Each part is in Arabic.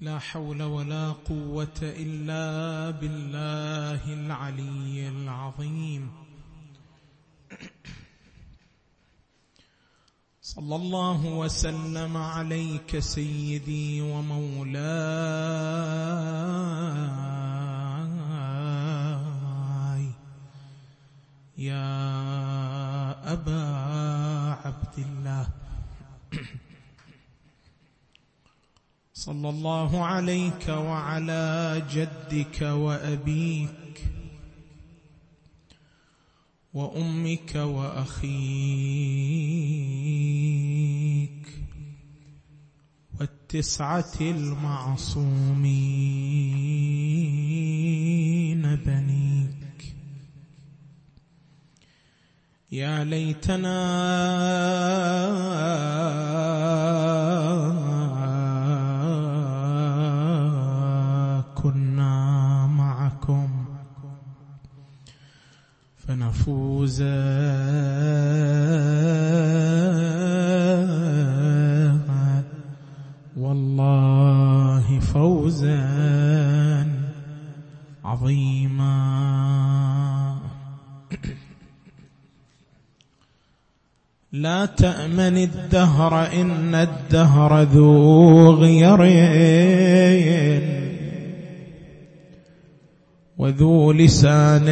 لا حول ولا قوة إلا بالله العلي العظيم. صلى الله وسلم عليك سيدي ومولاي. يا أبا عبد الله. صلى الله عليك وعلى جدك وأبيك وأمك وأخيك والتسعة المعصومين بنيك. يا ليتنا فنفوز والله فوزا عظيما. لا تأمن الدهر إن الدهر ذو غيرين وذو لسان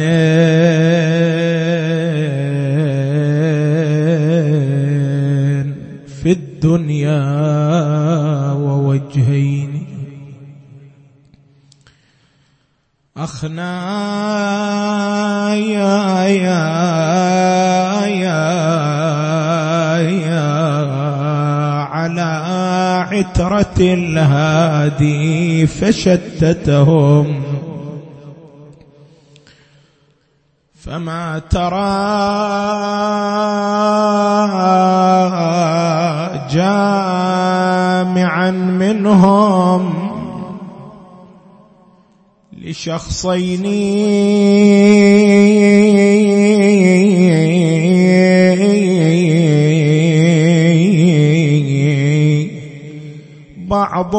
يا يا يا. على عترة الهادي فشتتهم. فما ترى جامعا منهم لشخصين. بعض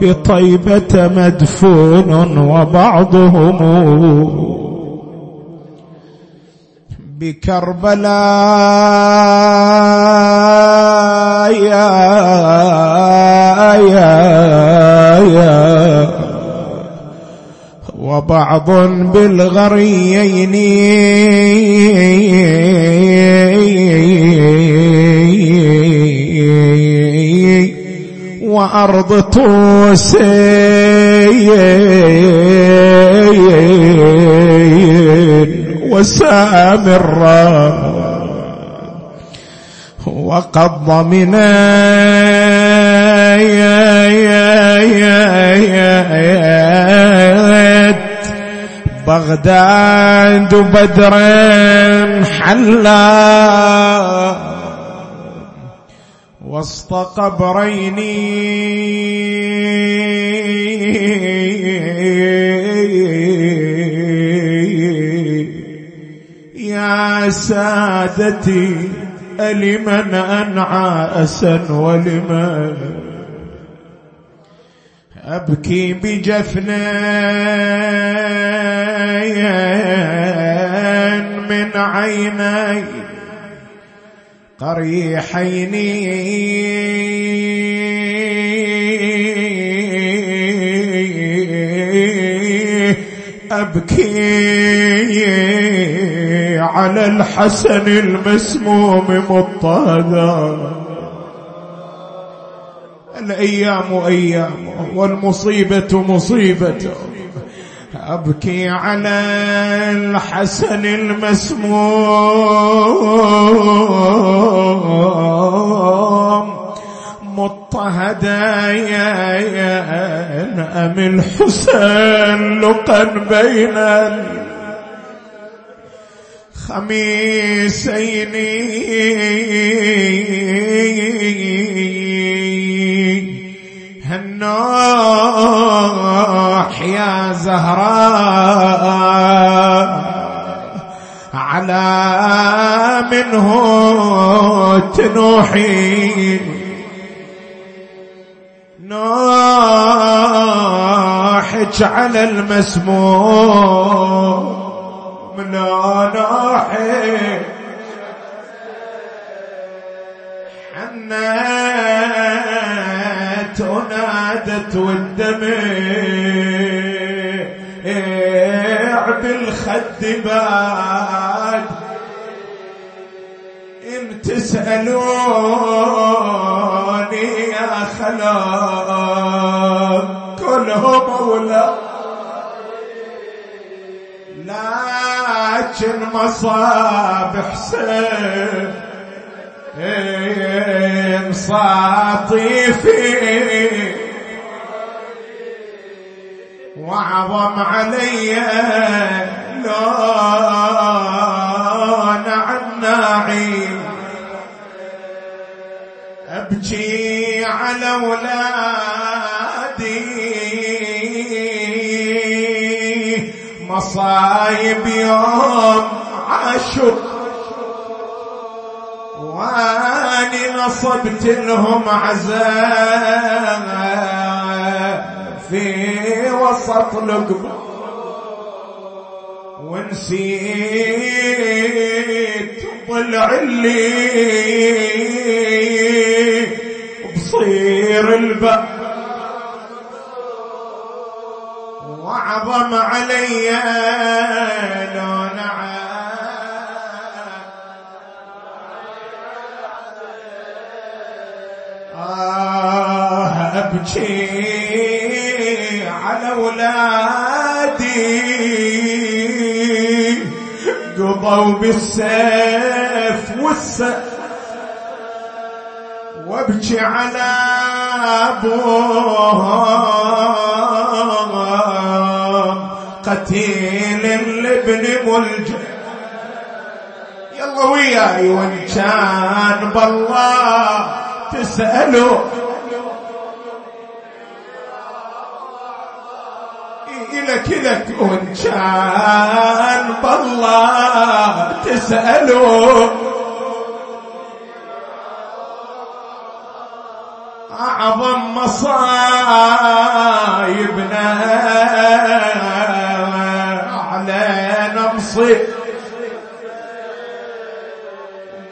بطيبة مدفون وبعضهم بكربلاء يا يا يا وبعض بالغريين وأرض طوس وسامرا. وقد ضمن بغداد بدر حلا وسط قبرين سادتي ألمن أنعى أسا ولمن أبكي بجفن من عيني قريحين. أبكي على الحسن المسموم مضطهدا. الأيام أيام والمصيبة مصيبة. أبكي على الحسن المسموم مضطهدا يا أم الحسين لقا بين الخميسين هالنوح يا زهراء على منهم بنوحي ناحج على المسموم من ناحج حنت ونادت والدمع بالخد باد إن تسألوني يا خلاق كلهم أولى لكن مصاب حسين. صاطيفي وعظم علي لون عن ناعيم أبكي على أولادي. مصايب يوم عاشور وأني نصبت لهم عزاء في وسط لقب. ونسيت طلع اللي بصير الباب قضوا بالسيف والسيف وابكي على ابوهم قتيل لابن ملجم يلا وياي وإن كان بالله تسألوا. إلك إلك وإن كان بالله تسألوا. أعظم مصايبنا علينا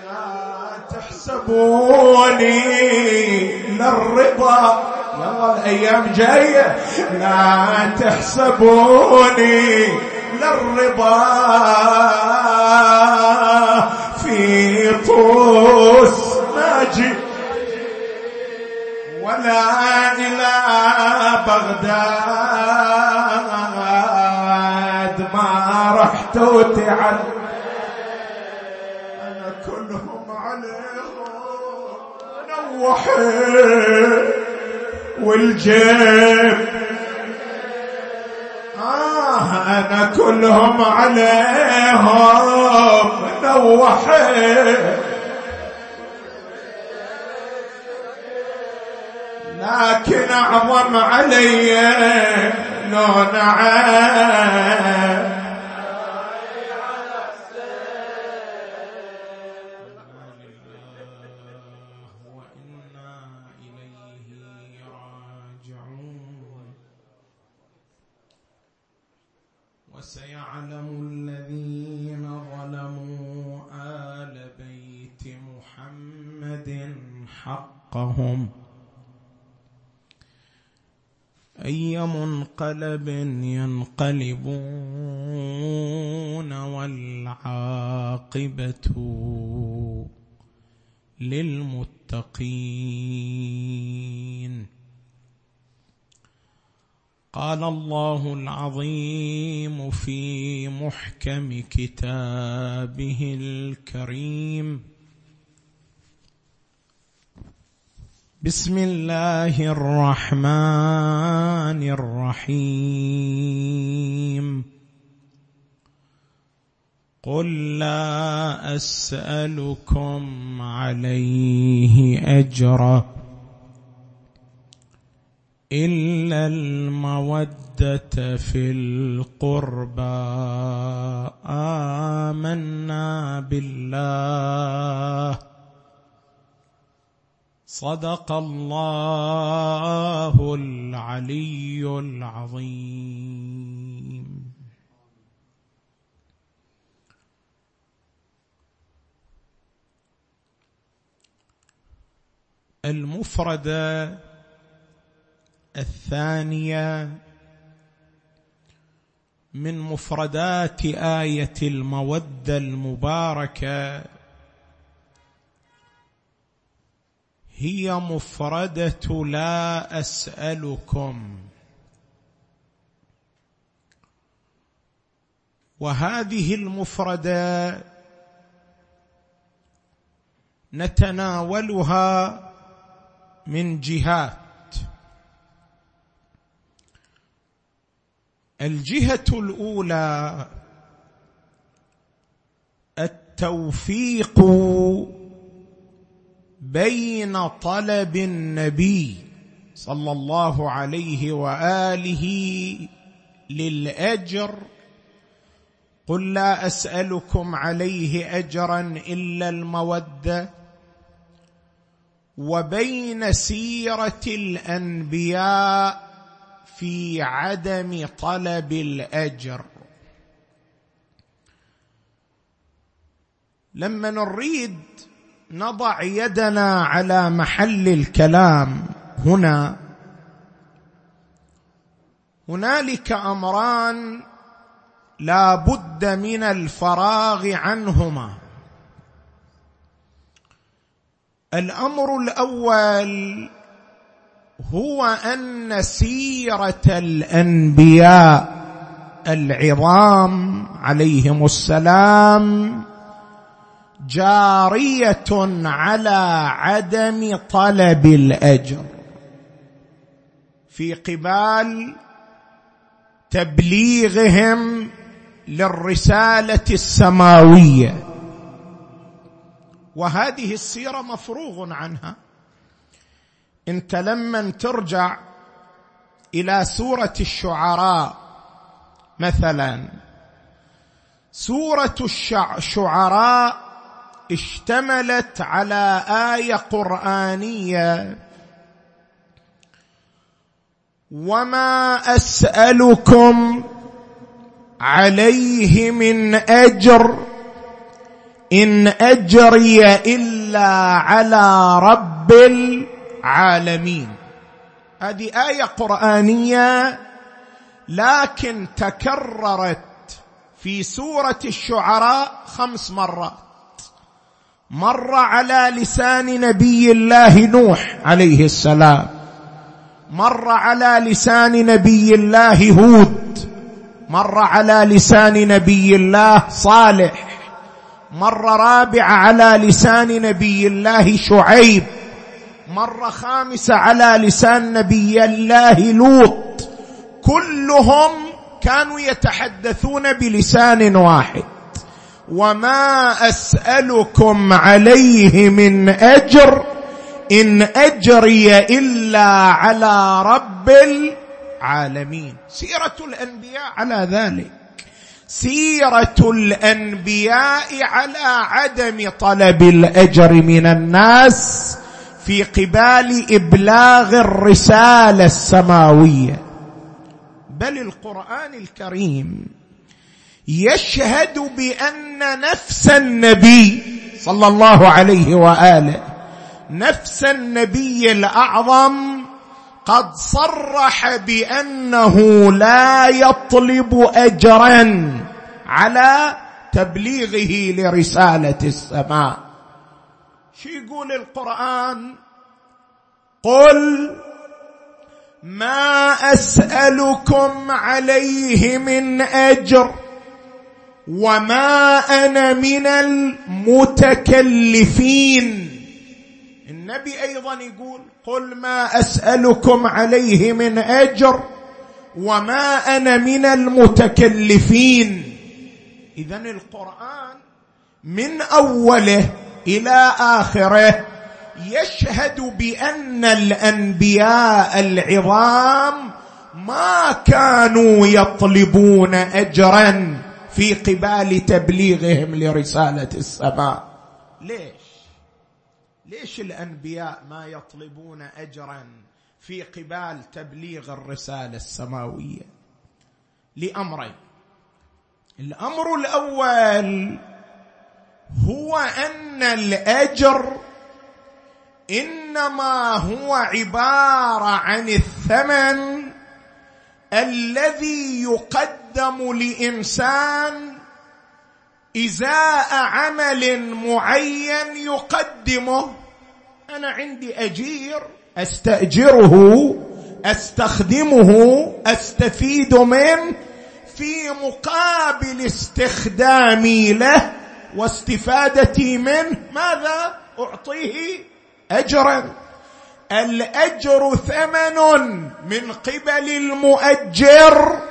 لا تحسبوني للرضا. يلا الأيام جاية لا تحسبوني للرضا في طوس ناجي. ولا إلى بغداد ما رحت وتعب أنا كلهم عليهم نوحت والجيب. آه أنا كلهم عليهم نوحي لكن أعظم علي لو نعم حقهم. أي منقلب ينقلبون والعاقبة للمتقين. قال الله العظيم في محكم كتابه الكريم. بسم الله الرحمن الرحيم. قل لا أسألكم عليه أجرا إلا المودة في القربى. آمنا بالله. صدق الله العلي العظيم. المفرده الثانية من مفردات آية المودة المباركة هي مفردة لا أسألكم. وهذه المفردة نتناولها من جهات. الجهة الأولى التوفيق بين طلب النبي صلى الله عليه وآله للأجر قل لا أسألكم عليه أجرا إلا المودة وبين سيرة الأنبياء في عدم طلب الأجر. لما نريد نضع يدنا على محل الكلام هنا. هنالك أمران لا بد من الفراغ عنهما. الأمر الأول هو أن سيرة الأنبياء العظام عليهم السلام جارية على عدم طلب الأجر. في قبال تبليغهم للرسالة السماوية. وهذه السيرة مفروغ عنها. انت لما ترجع إلى سورة الشعراء مثلا سورة الشعراء اشتملت على آية قرآنية. وما اسالكم عليه من اجر ان اجري الا على رب العالمين. هذه آية قرآنية لكن تكررت في سورة الشعراء خمس مرات. مر على لسان نبي الله نوح عليه السلام. مر على لسان نبي الله هود. مر على لسان نبي الله صالح. مر رابع على لسان نبي الله شعيب. مره خامسه على لسان نبي الله لوط. كلهم كانوا يتحدثون بلسان واحد. وما اسالكم عليه من اجر ان اجري الا على رب العالمين سيره الانبياء على ذلك. سيره الانبياء على عدم طلب الاجر من الناس في قبال ابلاغ الرساله السماويه. بل القران الكريم. يشهد بأن نفس النبي صلى الله عليه وآله نفس النبي الأعظم قد صرح بأنه لا يطلب اجرا على تبليغه لرسالة السماء. شو يقول القرآن؟ قل ما أسألكم عليه من أجر وما أنا من المتكلفين. النبي أيضا يقول قل ما اسالكم عليه من اجر وما أنا من المتكلفين. اذا القرآن من أوله إلى آخره يشهد بأن الأنبياء العظام ما كانوا يطلبون اجرا. في قبال تبليغهم لرسالة السماء. ليش؟ ليش الأنبياء ما يطلبون اجرا في قبال تبليغ الرسالة السماوية؟ لأمرين. الأمر الأول هو أن الأجر إنما هو عبارة عن الثمن الذي يقدم لإنسان إزاء عمل معين يقدمه. أنا عندي أجير أستأجره أستخدمه أستفيد منه في مقابل استخدامي له واستفادتي منه. ماذا؟ أعطيه اجرا. الأجر ثمن من قبل المؤجر.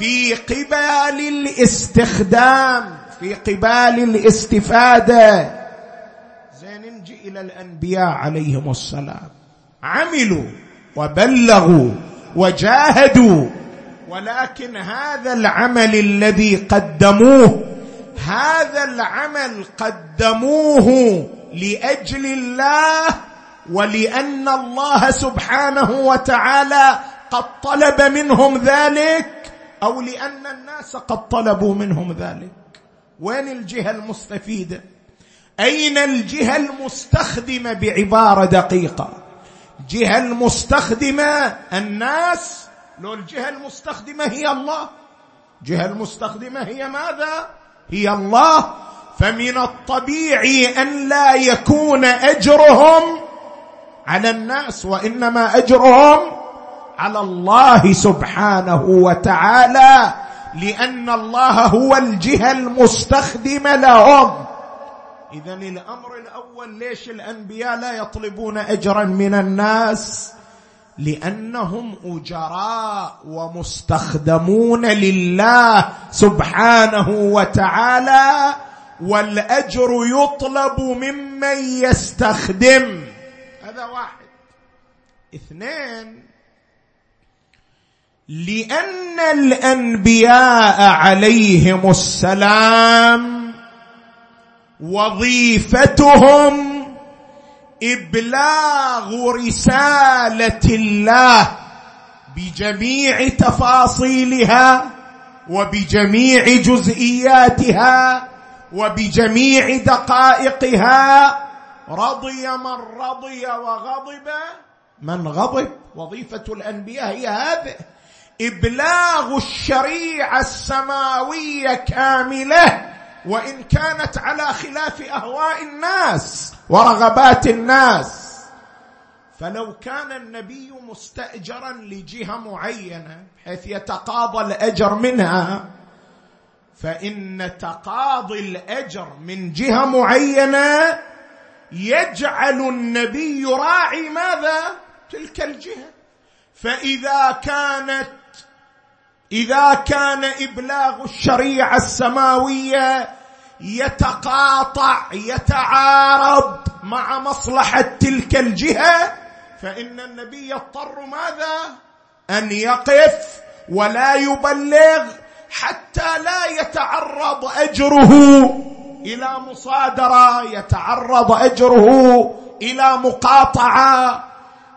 في قبال الاستخدام في قبال الاستفادة. زين نجي إلى الأنبياء عليهم السلام. عملوا وبلغوا وجاهدوا. ولكن هذا العمل الذي قدموه هذا العمل قدموه لأجل الله ولأن الله سبحانه وتعالى قد طلب منهم ذلك. أو لأن الناس قد طلبوا منهم ذلك. وين الجهة المستفيدة؟ أين الجهة المستخدمة بعبارة دقيقة؟ الجهه المستخدمة الناس لو الجهة المستخدمة هي الله. الجهه المستخدمة هي ماذا؟ هي الله. فمن الطبيعي أن لا يكون أجرهم على الناس وإنما أجرهم على الله سبحانه وتعالى لأن الله هو الجهة المستخدمه لهم. إذا الأمر الأول ليش الأنبياء لا يطلبون أجرا من الناس؟ لأنهم أجراء ومستخدمون لله سبحانه وتعالى والأجر يطلب ممن يستخدم. هذا واحد. اثنين لأن الأنبياء عليهم السلام وظيفتهم إبلاغ رسالة الله بجميع تفاصيلها وبجميع جزئياتها وبجميع دقائقها. رضي من رضي وغضب من غضب. وظيفة الأنبياء هي هذه. إبلاغ الشريعة السماوية كاملة وإن كانت على خلاف أهواء الناس ورغبات الناس. فلو كان النبي مستاجرا لجهة معينة بحيث يتقاضى الأجر منها فإن تقاضي الأجر من جهة معينة يجعل النبي راعي ماذا؟ تلك الجهة. فإذا كانت إذا كان إبلاغ الشريعة السماوية يتقاطع يتعارض مع مصلحة تلك الجهة فإن النبي يضطر ماذا؟ أن يقف ولا يبلغ حتى لا يتعرض أجره إلى مصادرة يتعرض أجره إلى مقاطعة.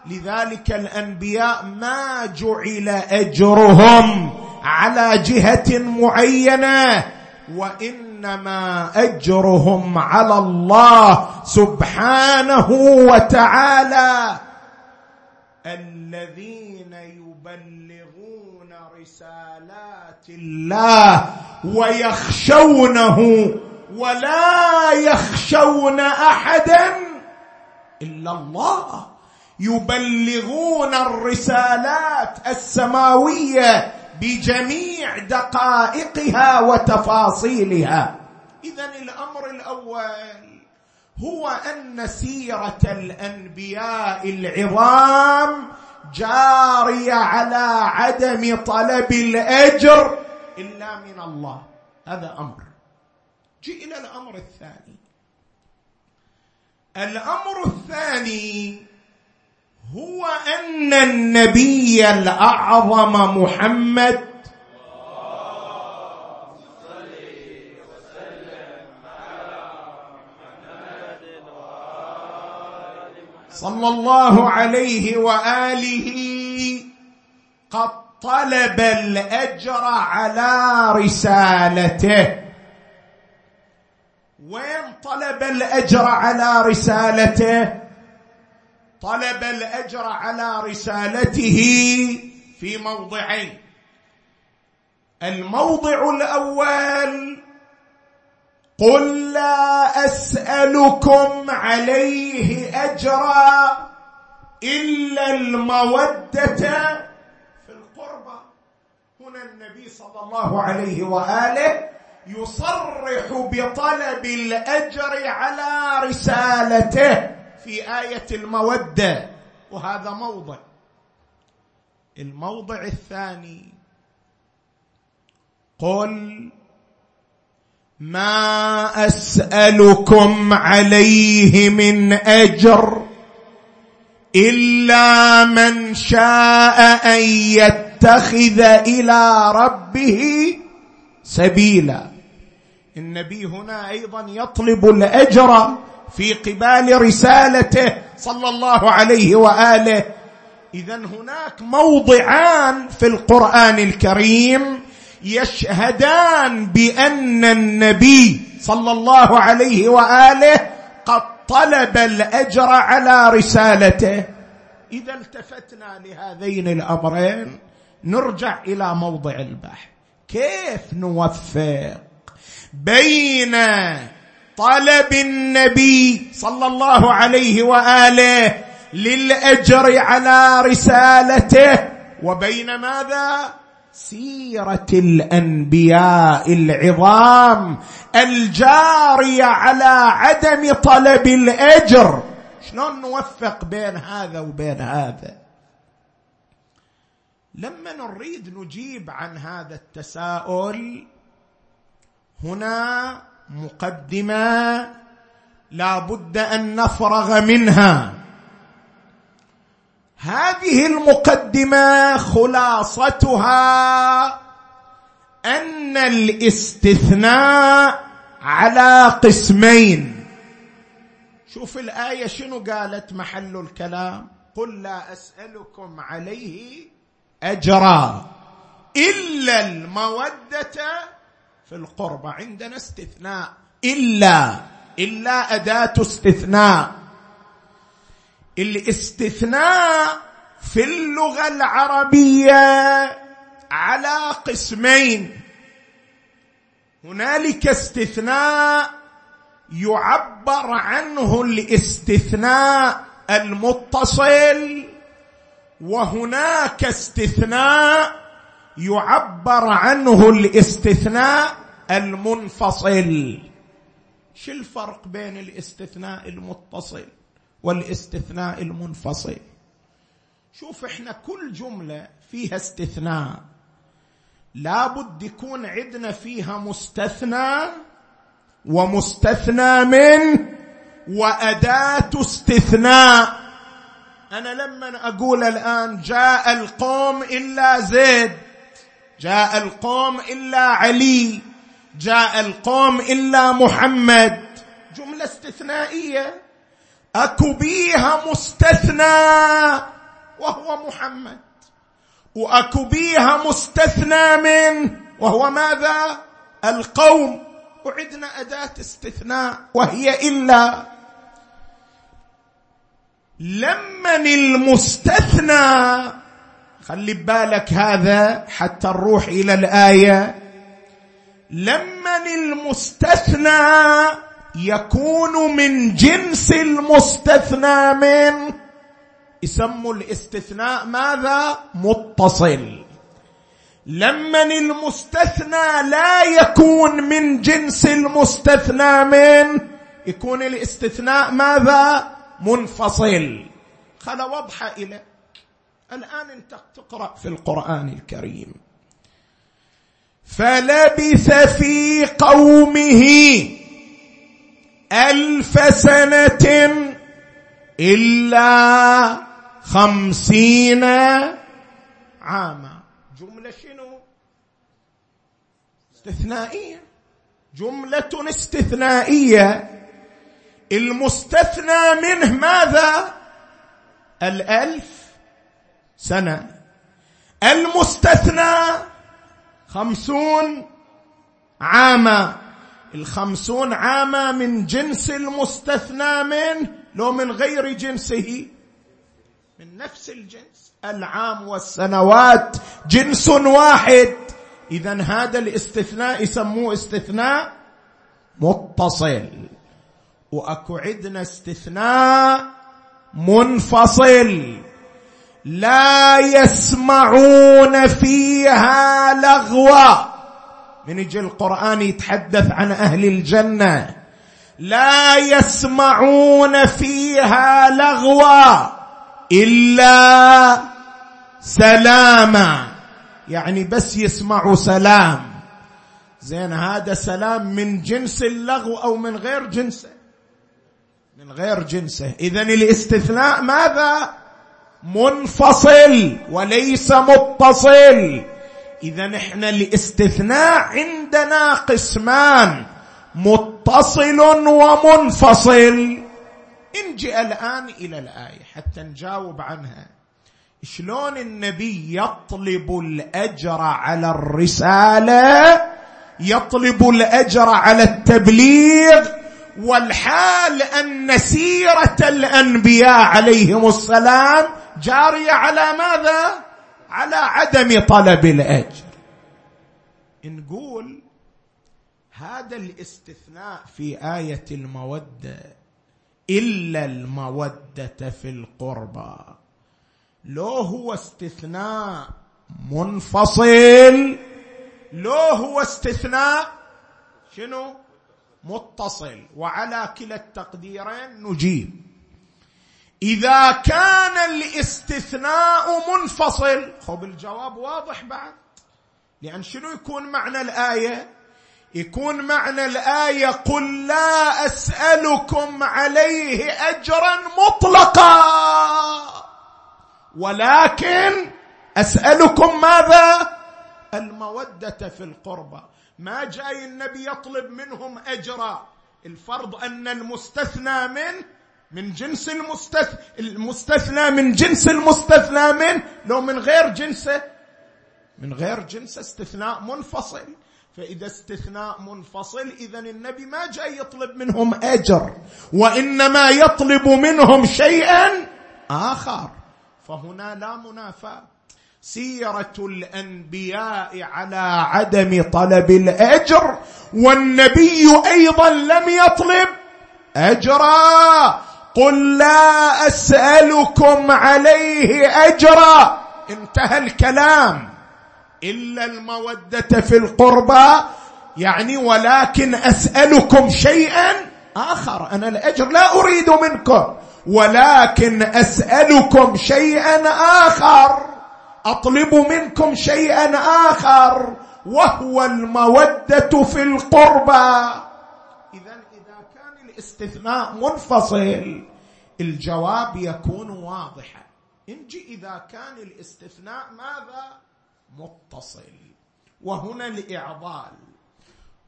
لذلك الأنبياء ما جعل أجرهم. على جهة معينة. وإنما أجرهم على الله سبحانه وتعالى. الذين يبلغون رسالات الله ويخشونه ولا يخشون أحدا إلا الله. يبلغون الرسالات السماوية بجميع دقائقها وتفاصيلها. اذا الأمر الأول هو أن سيرة الأنبياء العظام جارية على عدم طلب الأجر إلا من الله. هذا أمر. جئ إلى الأمر الثاني. الأمر الثاني هو أن النبي الأعظم محمد صلى الله عليه وآله قد طلب الأجر على رسالته. وين طلب الأجر على رسالته؟ طلب الأجر على رسالته في موضعين. الموضع الأول قل لا أسألكم عليه أجرا إلا المودة في القربى هنا النبي صلى الله عليه وآله يصرح بطلب الأجر على رسالته. في آية المودة وهذا موضع. الموضع الثاني. قل ما أسألكم عليه من أجر إلا من شاء أن يتخذ إلى ربه سبيلا. النبي هنا أيضا يطلب الأجر في قبال رسالته صلى الله عليه وآله. اذا هناك موضعان في القرآن الكريم يشهدان بأن النبي صلى الله عليه وآله قد طلب الأجر على رسالته. إذا التفتنا لهذين الأمرين. نرجع إلى موضع البحث. كيف نوفق بين طلب النبي صلى الله عليه وآله للأجر على رسالته. وبين ماذا? سيرة الأنبياء العظام الجارية على عدم طلب الأجر. شلون نوفق بين هذا وبين هذا؟ لما نريد نجيب عن هذا التساؤل هنا مقدمة لا بد أن نفرغ منها. هذه المقدمة خلاصتها أن الاستثناء على قسمين. شوف الآية شنو قالت محل الكلام؟ قل لا أسألكم عليه أجرا إلا المودة في القربى عندنا استثناء. إلا إلا أداة استثناء. الاستثناء في اللغة العربية على قسمين. هنالك استثناء يعبر عنه الاستثناء المتصل وهناك استثناء يعبر عنه الاستثناء المنفصل. شو الفرق بين الاستثناء المتصل والاستثناء المنفصل؟ شوف إحنا كل جملة فيها استثناء. لابد يكون عندنا فيها مستثنى ومستثنى من وأداة استثناء. أنا لما أقول الآن جاء القوم إلا زيد جاء القوم إلا علي جاء القوم إلا محمد. جملة استثنائية. أكو بيها مستثنى وهو محمد وأكو بيها مستثنى من وهو ماذا؟ القوم. وعدنا أداة استثناء وهي إلا لمن المستثنى خلي بالك هذا حتى نروح إلى الآية. لمن المستثنى يكون من جنس المستثنى من يسموا الاستثناء ماذا؟ متصل. لمن المستثنى لا يكون من جنس المستثنى من يكون الاستثناء ماذا؟ منفصل. خل وضح إلى الآن أنت تقرأ في القرآن الكريم. فلبث في قومه ألف سنة إلا خمسين عاما. جملة شنو؟ استثنائية. جملة استثنائية. المستثنى منه ماذا؟ الألف سنة. المستثنى خمسون عاما. الخمسون عاما من جنس المستثنى منه لو من غير جنسه. من نفس الجنس. العام والسنوات. جنس واحد. اذا هذا الاستثناء يسموه استثناء متصل. وأكو عندنا استثناء منفصل. لا يسمعون فيها لغوا. من يجي القرآن يتحدث عن أهل الجنة. لا يسمعون فيها لغوا إلا سلاما. يعني بس يسمعوا سلام. زين هذا سلام من جنس اللغو أو من غير جنسه؟ من غير جنسه. اذا الاستثناء ماذا؟ منفصل وليس متصل. إذا إحنا الاستثناء عندنا قسمان متصل ومنفصل. نجي الآن إلى الآية حتى نجاوب عنها. شلون النبي يطلب الأجر على الرسالة يطلب الأجر على التبليغ والحال أن سيرة الأنبياء عليهم السلام جارية على ماذا؟ على عدم طلب الأجر. نقول هذا الاستثناء في آية المودة إلا المودة في القربى. لو هو استثناء منفصل لو هو استثناء شنو؟ متصل. وعلى كلا التقديرين نجيب. إذا كان الاستثناء منفصل خب الجواب واضح بعد؟ لأن شنو يكون معنى الآية؟ يكون معنى الآية قل لا أسألكم عليه أجرا مطلقا. ولكن أسألكم ماذا؟ المودة في القربى ما جاي النبي يطلب منهم أجرا. الفرض أن المستثنى منه من جنس المستثنى المستثنى من جنس المستثنى منه لو من غير جنسه من غير جنسه استثناء منفصل. فإذا استثناء منفصل اذا النبي ما جاي يطلب منهم أجر وإنما يطلب منهم شيئا آخر. فهنا لا منافاة. سيرة الأنبياء على عدم طلب الأجر والنبي أيضا لم يطلب أجرا. قل لا أسألكم عليه أجرا. انتهى الكلام. إلا المودة في القربى. يعني ولكن أسألكم شيئا آخر. أنا الأجر لا أريد منكم. ولكن أسألكم شيئا آخر. أطلب منكم شيئا آخر. وهو المودة في القربى. كان الاستثناء منفصل. الجواب يكون واضحا. انجي إذا كان الاستثناء ماذا؟ متصل. وهنا الإعضال.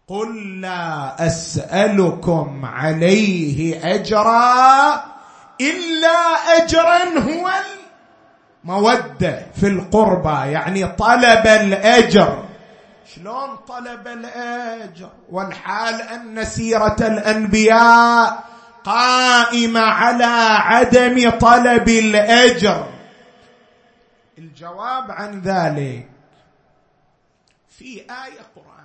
قل لا أسألكم عليه أجرا إلا اجرا هو موده في القربى يعني طلب الأجر. شلون طلب الأجر؟ والحال أن سيرة الأنبياء قائمة على عدم طلب الأجر. الجواب عن ذلك في آية قرآنية.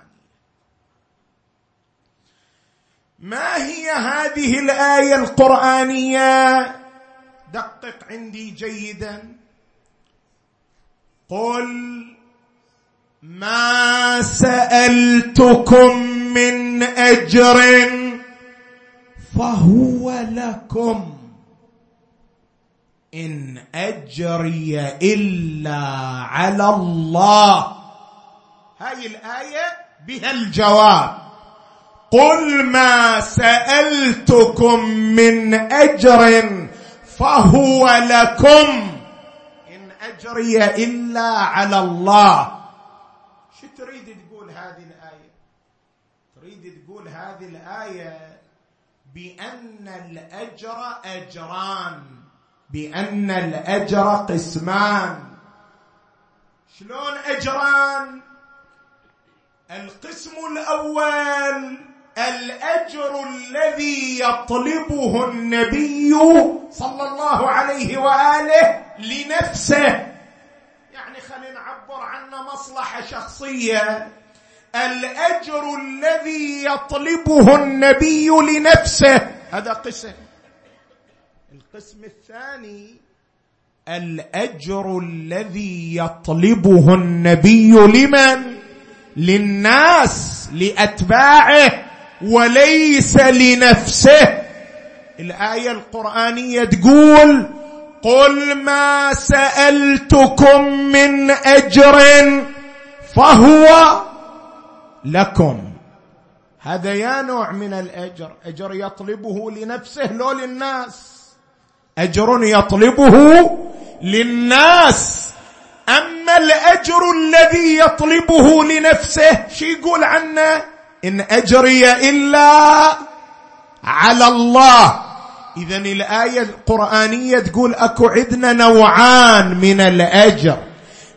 ما هي هذه الآية القرآنية؟ دقق عندي جيدا. قل ما سالتكم من اجر فهو لكم ان اجري الا على الله هاي الايه بها الجواب قل ما سالتكم من اجر فهو لكم اجري الا على الله شو تريد تقول هذه الآية؟ تريد تقول هذه الآية بأن الأجر أجران بأن الأجر قسمان. شلون أجران؟ القسم الأول الأجر الذي يطلبه النبي صلى الله عليه وآله لنفسه. خلينا نعبر عنه مصلحة شخصية. الأجر الذي يطلبه النبي لنفسه. هذا قسم. القسم الثاني الأجر الذي يطلبه النبي لمن؟ للناس لأتباعه وليس لنفسه. الآية القرآنية تقول قل ما سألتكم من أجر فهو لكم. هذا يا نوع من الأجر. أجر يطلبه لنفسه لو للناس. أجر يطلبه للناس. أما الأجر الذي يطلبه لنفسه شي يقول عنه؟ إن أجري إلا على الله. اذا الآية القرآنية تقول أكو عندنا نوعان من الأجر.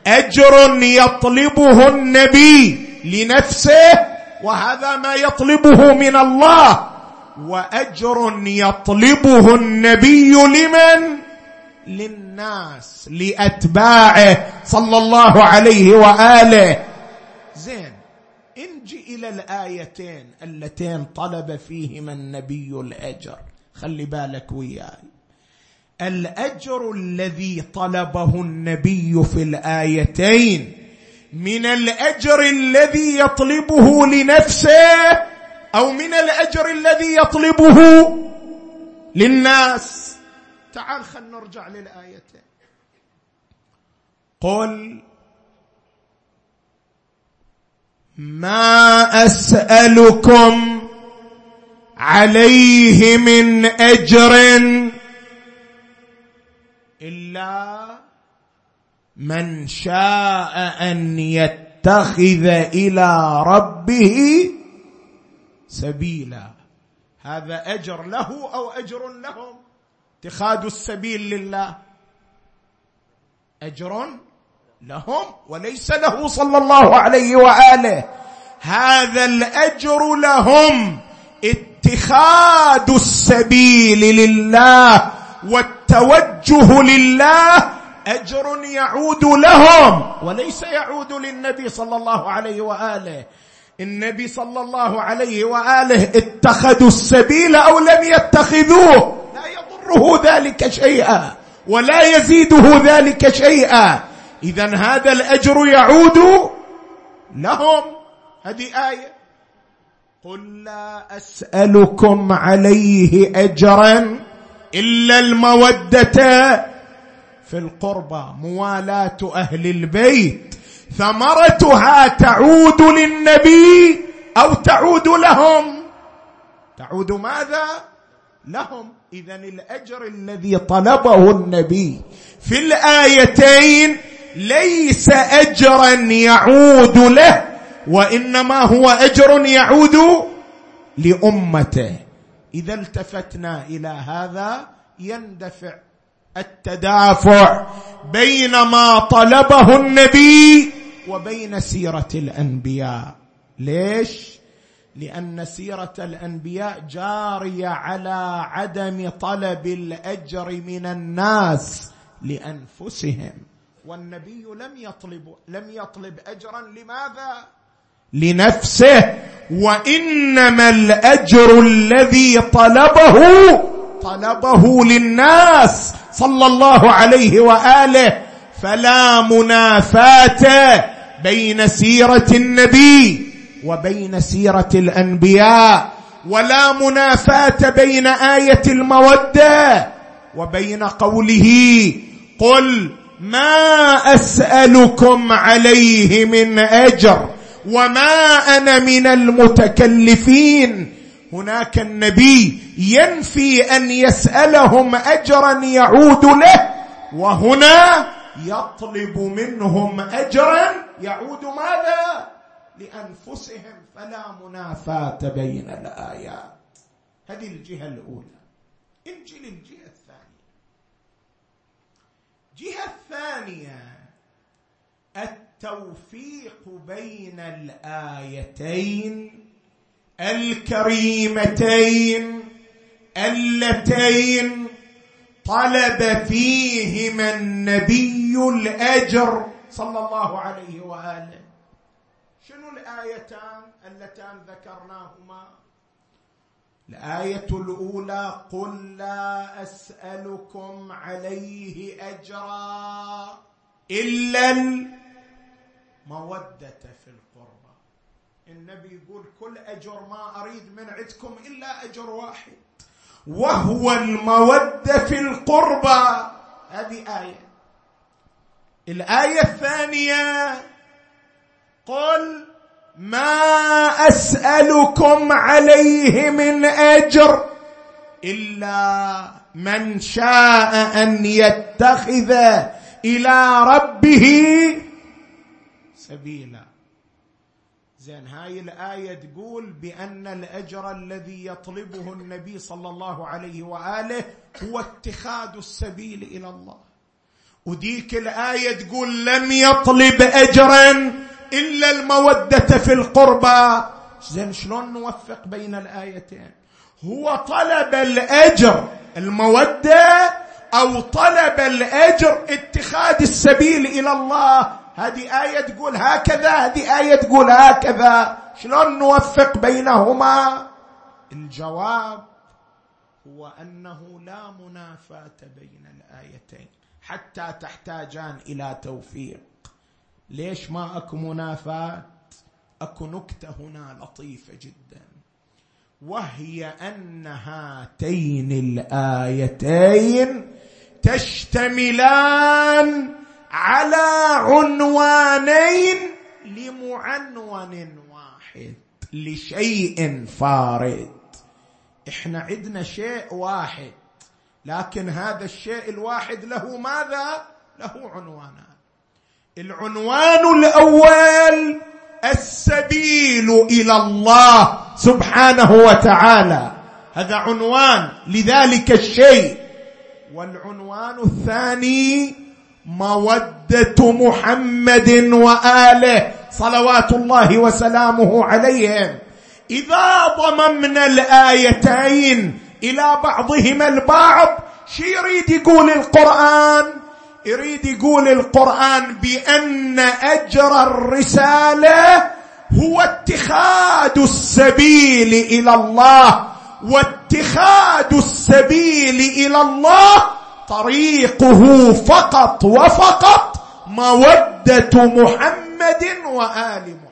أجر يطلبه النبي لنفسه وهذا ما يطلبه من الله. وأجر يطلبه النبي لمن؟ للناس لأتباعه صلى الله عليه وآله. زين انجي إلى الآيتين اللتين طلب فيهما النبي الأجر. خلي بالك وياي. الأجر الذي طلبه النبي في الآيتين من الأجر الذي يطلبه لنفسه أو من الأجر الذي يطلبه للناس. تعال خلينا نرجع للآيتين. قل ما أسألكم عليه من أجر إلا من شاء أن يتخذ إلى ربه سبيلا. هذا أجر له أو أجر لهم؟ اتخاذ السبيل لله. أجر لهم وليس له صلى الله عليه وآله. هذا الأجر لهم. اتخاذ السبيل لله والتوجه لله أجر يعود لهم وليس يعود للنبي صلى الله عليه وآله. النبي صلى الله عليه وآله اتخذوا السبيل أو لم يتخذوه. لا يضره ذلك شيئا ولا يزيده ذلك شيئا. اذا هذا الأجر يعود لهم. هذه آية. قل لا أسألكم عليه اجرا إلا المودة في القربى موالاه أهل البيت. ثمرتها تعود للنبي أو تعود لهم؟ تعود ماذا؟ لهم. اذا الأجر الذي طلبه النبي في الآيتين ليس اجرا يعود له. وإنما هو أجر يعود لأمته. إذا التفتنا إلى هذا يندفع التدافع بين ما طلبه النبي وبين سيرة الأنبياء. ليش؟ لأن سيرة الأنبياء جارية على عدم طلب الأجر من الناس لأنفسهم. والنبي لم يطلب لم يطلب اجرا. لماذا؟ لنفسه وإنما الأجر الذي طلبه طلبه للناس صلى الله عليه وآله. فلا منافاة بين سيرة النبي وبين سيرة الأنبياء ولا منافاة بين آية المودة وبين قوله قل ما أسألكم عليه من أجر. وما أنا من المتكلفين. هناك النبي ينفي ان يسالهم اجرا يعود له وهنا يطلب منهم اجرا يعود ماذا؟ لانفسهم. فلا منافاه بين الايات. هذه الجهة الأولى. انجي للجهة الثانية. الثانية التوفيق بين الآيتين الكريمتين اللتين طلب فيهما النبي الأجر صلى الله عليه وآله. شنو الآيتان اللتان ذكرناهما؟ الآية الأولى قل لا أسألكم عليه أجرا إلا الموده في القربى النبي يقول كل أجر ما أريد من عندكم إلا أجر واحد. وهو المودة في القربى هذه آية. الآية الثانية. قل ما أسألكم عليه من أجر إلا من شاء أن يتخذ إلى ربه سبيلا. زين هاي الآية تقول بأن الأجر الذي يطلبه النبي صلى الله عليه وآله هو اتخاذ السبيل إلى الله. وديك الآية تقول لم يطلب اجرا إلا المودة في القربى. زين شلون نوفق بين الآيتين؟ هو طلب الأجر المودة أو طلب الأجر اتخاذ السبيل إلى الله. هذه آية تقول هكذا هذه آية تقول هكذا. شلون نوفق بينهما؟ الجواب هو أنه لا منافاة بين الآيتين حتى تحتاجان إلى توفيق. ليش ما أكو منافاة؟ أكو نكتة هنا لطيفة جدا. وهي أن هاتين الآيتين تشتملان على عنوانين لمعنون واحد لشيء فارد إحنا عندنا شيء واحد لكن هذا الشيء الواحد له ماذا؟ له عنوانان. العنوان الأول السبيل إلى الله سبحانه وتعالى. هذا عنوان لذلك الشيء. والعنوان الثاني مودة محمد وآله صلوات الله وسلامه عليهم. إذا ضممنا الآيتين إلى بعضهما البعض شي يريد يقول القرآن؟ يريد يقول القرآن بأن أجر الرسالة هو اتخاذ السبيل إلى الله واتخاذ السبيل إلى الله طريقه فقط وفقط مودة محمد وآل محمد.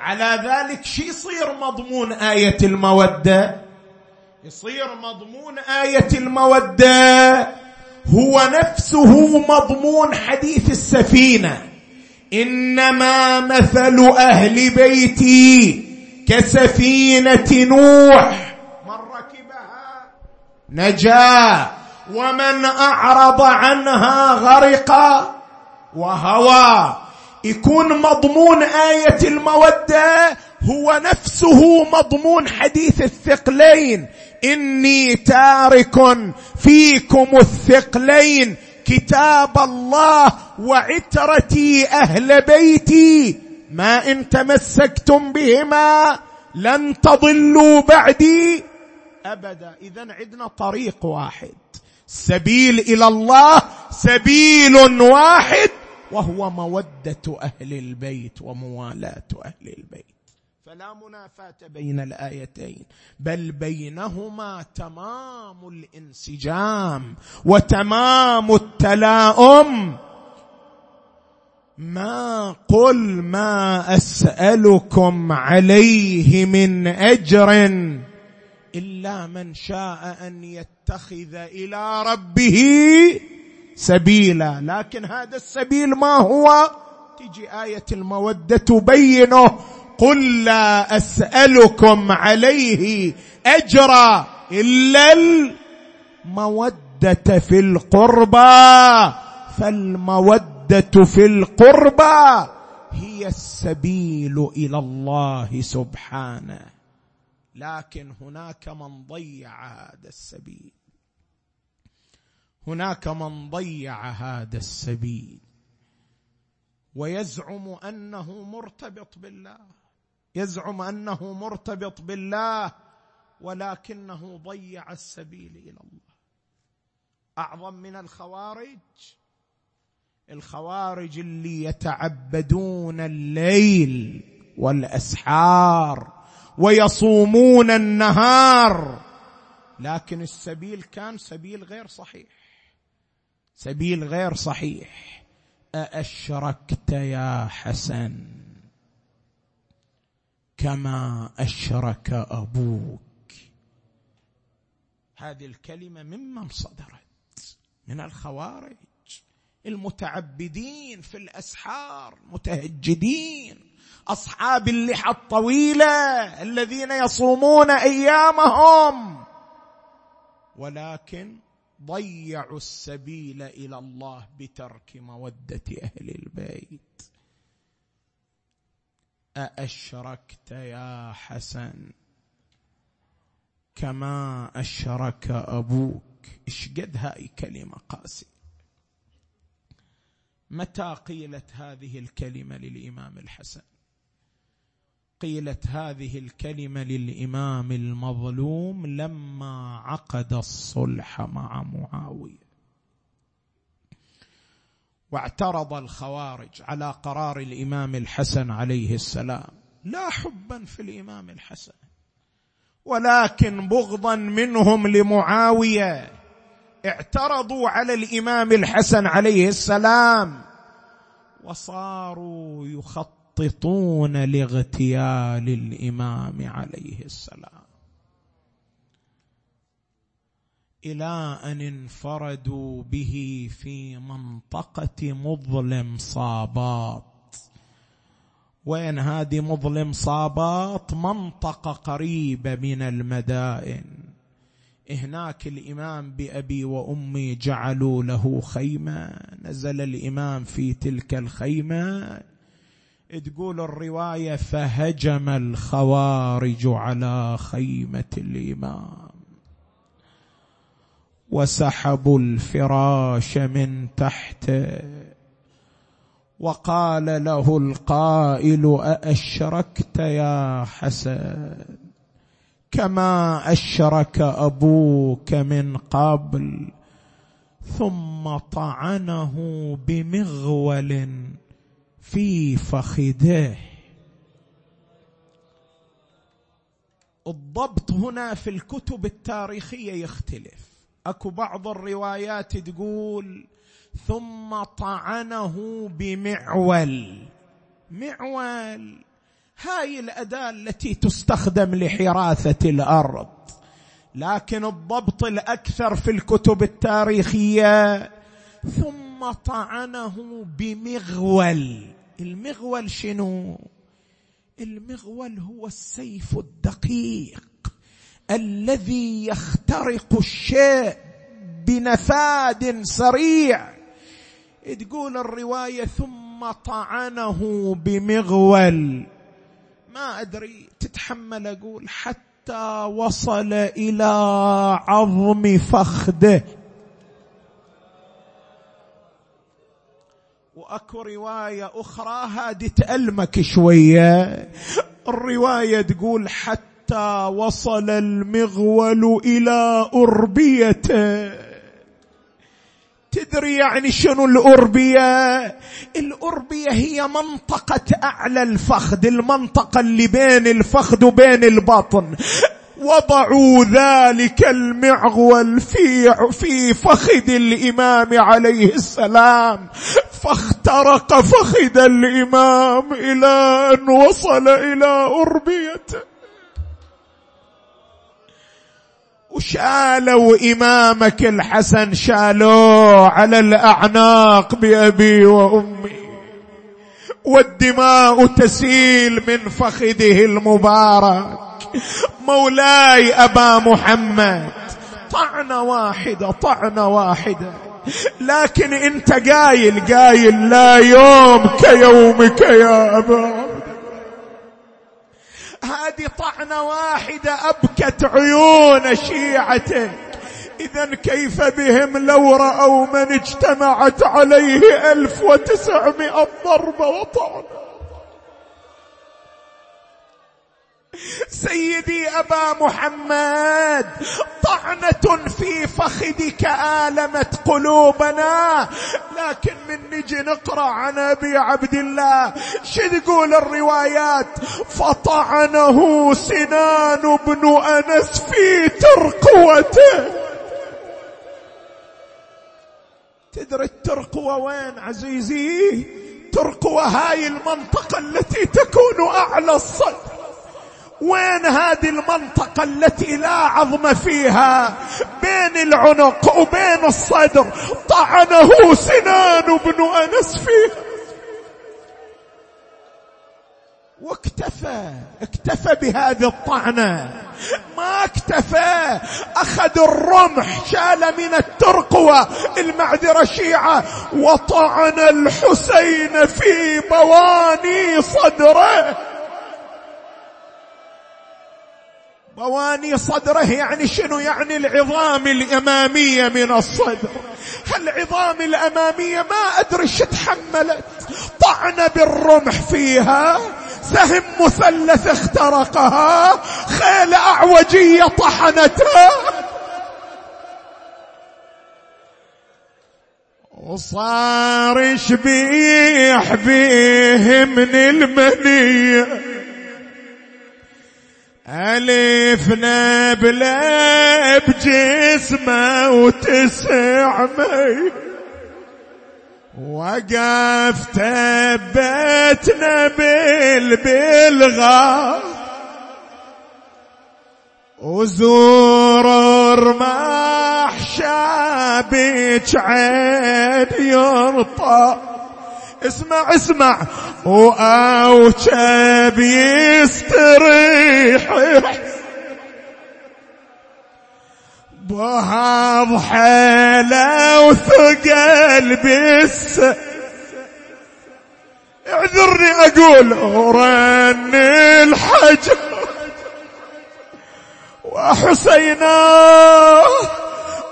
على ذلك شي يصير مضمون آية المودة؟ يصير مضمون آية المودة هو نفسه مضمون حديث السفينة. إنما مثل أهل بيتي كسفينة نوح. من ركبها نجا. ومن أعرض عنها غرق وهوى. يكون مضمون آية المودة هو نفسه مضمون حديث الثقلين. إني تارك فيكم الثقلين. كتاب الله وعترتي أهل بيتي. ما إن تمسكتم بهما لن تضلوا بعدي. أبدا. اذا عندنا طريق واحد. سبيل إلى الله سبيل واحد وهو مودة أهل البيت وموالاة أهل البيت. فلا منافاة بين الآيتين بل بينهما تمام الانسجام وتمام التلاؤم. ما قل ما أسألكم عليه من أجر إلا من شاء أن يتخذ إلى ربه سبيلا. لكن هذا السبيل ما هو؟ تجي آية المودة تبينه. قل لا أسألكم عليه أجرا إلا المودة في القربى فالمودة في القربى هي السبيل إلى الله سبحانه. لكن هناك من ضيع هذا السبيل. هناك من ضيع هذا السبيل. ويزعم أنه مرتبط بالله. يزعم أنه مرتبط بالله ولكنه ضيع السبيل إلى الله. أعظم من الخوارج؟ الخوارج اللي يتعبدون الليل والأسحار ويصومون النهار. لكن السبيل كان سبيل غير صحيح. سبيل غير صحيح. أأشركت يا حسن؟ كما أشرك أبوك. هذه الكلمة ممن صدرت من الخوارج المتعبدين في الأسحار متهجدين أصحاب اللحى الطويلة الذين يصومون أيامهم. ولكن ضيعوا السبيل إلى الله بترك مودة أهل البيت. أأشركت يا حسن؟ كما أشرك أبوك. إيش قد هاي كلمة قاسية؟ متى قيلت هذه الكلمة للإمام الحسن؟ قيلت هذه الكلمة للإمام المظلوم لما عقد الصلح مع معاوية. واعترض الخوارج على قرار الإمام الحسن عليه السلام. لا حبا في الإمام الحسن ولكن بغضا منهم لمعاوية. اعترضوا على الإمام الحسن عليه السلام وصاروا يخططون لاغتيال الإمام عليه السلام. إلى أن انفردوا به في منطقة مظلم صابات وين هذه مظلم صابات منطقة قريبة من المدائن. هناك الإمام بأبي وأمي جعلوا له خيمة. نزل الإمام في تلك الخيمة. تقول الرواية فهجم الخوارج على خيمة الإمام. وسحبوا الفراش من تحته وقال له القائل أأشركت يا حسن؟ كما أشرك أبوك من قبل ثم طعنه بمغول في فخذه. الضبط هنا في الكتب التاريخية يختلف. اكو بعض الروايات تقول ثم طعنه بمعول. معول هاي الأداة التي تستخدم لحراثه الأرض. لكن الضبط الأكثر في الكتب التاريخية ثم طعنه بمغول. المغول شنو؟ المغول هو السيف الدقيق. الذي يخترق الشيء بنفاد سريع. تقول الرواية ثم طعنه بمغول. ما أدري تتحمل أقول حتى وصل إلى عظم فخده. وأكو رواية أخرى هذه تألمك شوية. الرواية تقول حتى وصل المغول إلى أربيته. تدري يعني شنو الأربية؟ الأربية هي منطقة أعلى الفخذ المنطقة اللي بين الفخذ وبين البطن. وضعوا ذلك المعول في في فخذ الإمام عليه السلام. فاخترق فخذ الإمام إلى أن وصل إلى أربيته. وشالوا امامك الحسن شالوه على الأعناق بأبي وأمي. والدماء تسيل من فخذه المبارك. مولاي أبا محمد طعنه واحدة طعنه واحدة. لكن أنت قايل قايل لا يوم كيومك يا أبا. طعنة واحدة أبكت عيون شيعتك إذا كيف بهم لو رأوا من اجتمعت عليه ألف وتسعمائة ضربة وطعنة؟ سيدي أبا محمد طعنة في فخذك آلمت قلوبنا. لكن من نجي نقرأ عن أبي عبد الله شو تقول الروايات؟ فطعنه سنان بن أنس في ترقوته. تدري الترقوة وين عزيزي؟ ترقوة هاي المنطقة التي تكون أعلى الصدر. وين هذه المنطقة التي لا عظم فيها؟ بين العنق وبين الصدر. طعنه سنان بن أنس فيها واكتفى اكتفى بهذه الطعنة. ما اكتفى. أخذ الرمح شال من الترقوة المعذرة شيعة وطعن الحسين في بواني صدره. بواني صدره يعني شنو؟ يعني العظام الأمامية من الصدر. العظام الأمامية ما أدري تحملت. طعن بالرمح فيها سهم مثلث اخترقها خيل أعوجية طحنتها. وصار شبيح بيه من المنية. ألفنا بلا بجسمه وتسع مي. وقف تبتنا بالبلغة. وزور ما شابك عين يرطى. اسمع اسمع. وأوشى بيستريح بهض حالة وثقل بس. اعذرني أقول رن الحجر. وحسيناه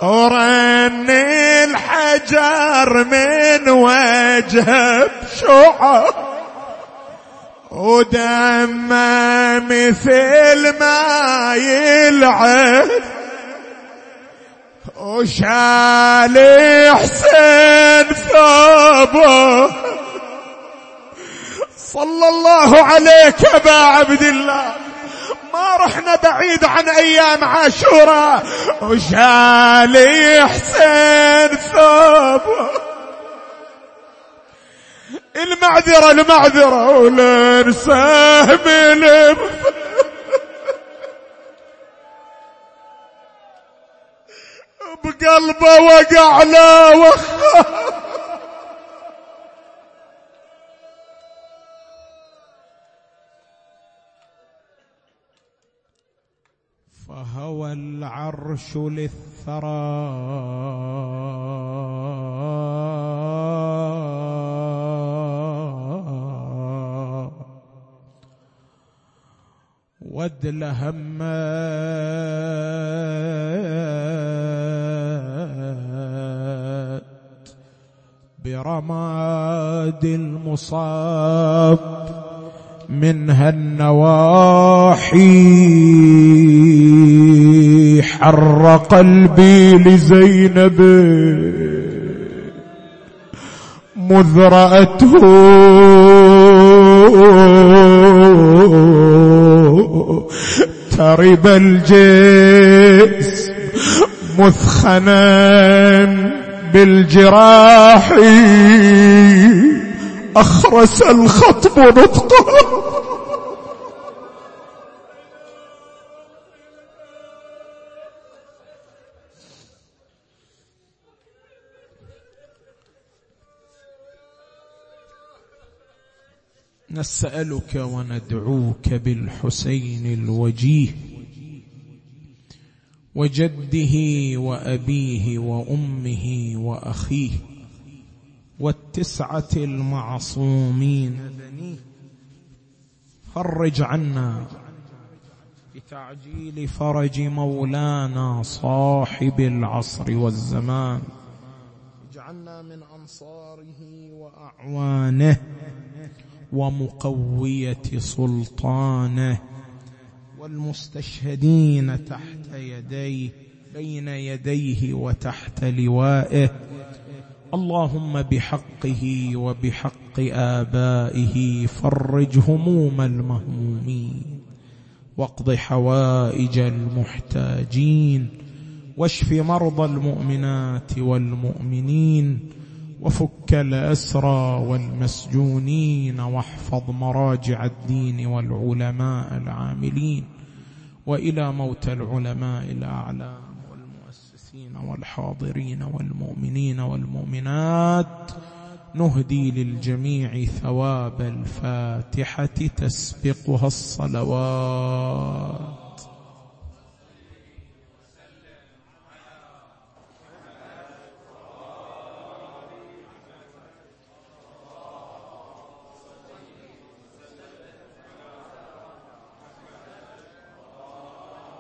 ورن الحجر من وجه بشعر ودمه مثل ما يلعب وشال حسين ثوبه. صلى الله عليك أبا عبد الله. ما رحنا بعيد عن أيام عاشوراء. وشالي حسين ثوب. المعذرة المعذرة ولنساه من بقلبه وقع له وخاف. فهوى العرش للثرى ودل همات برماد المصاب منها النواحي حر قلبي لزينب. مذ رأته ترب الجسم مثخنا بالجراح. أخرس الخطب نطقه. نسألك وندعوك بالحسين الوجيه وجده وأبيه وأمه وأخيه والتسعة المعصومين. فرج عنا بتعجيل فرج مولانا صاحب العصر والزمان. اجعلنا من أنصاره وأعوانه. ومقوية سلطانه والمستشهدين تحت يديه بين يديه وتحت لوائه. اللهم بحقه وبحق آبائه فرج هموم المهمومين واقض حوائج المحتاجين واشف مرضى المؤمنات والمؤمنين وفك الأسرى والمسجونين واحفظ مراجع الدين والعلماء العاملين وإلى موت العلماء الأعلام والمؤسسين والحاضرين والمؤمنين والمؤمنات نهدي للجميع ثواب الفاتحة تسبقها الصلوات.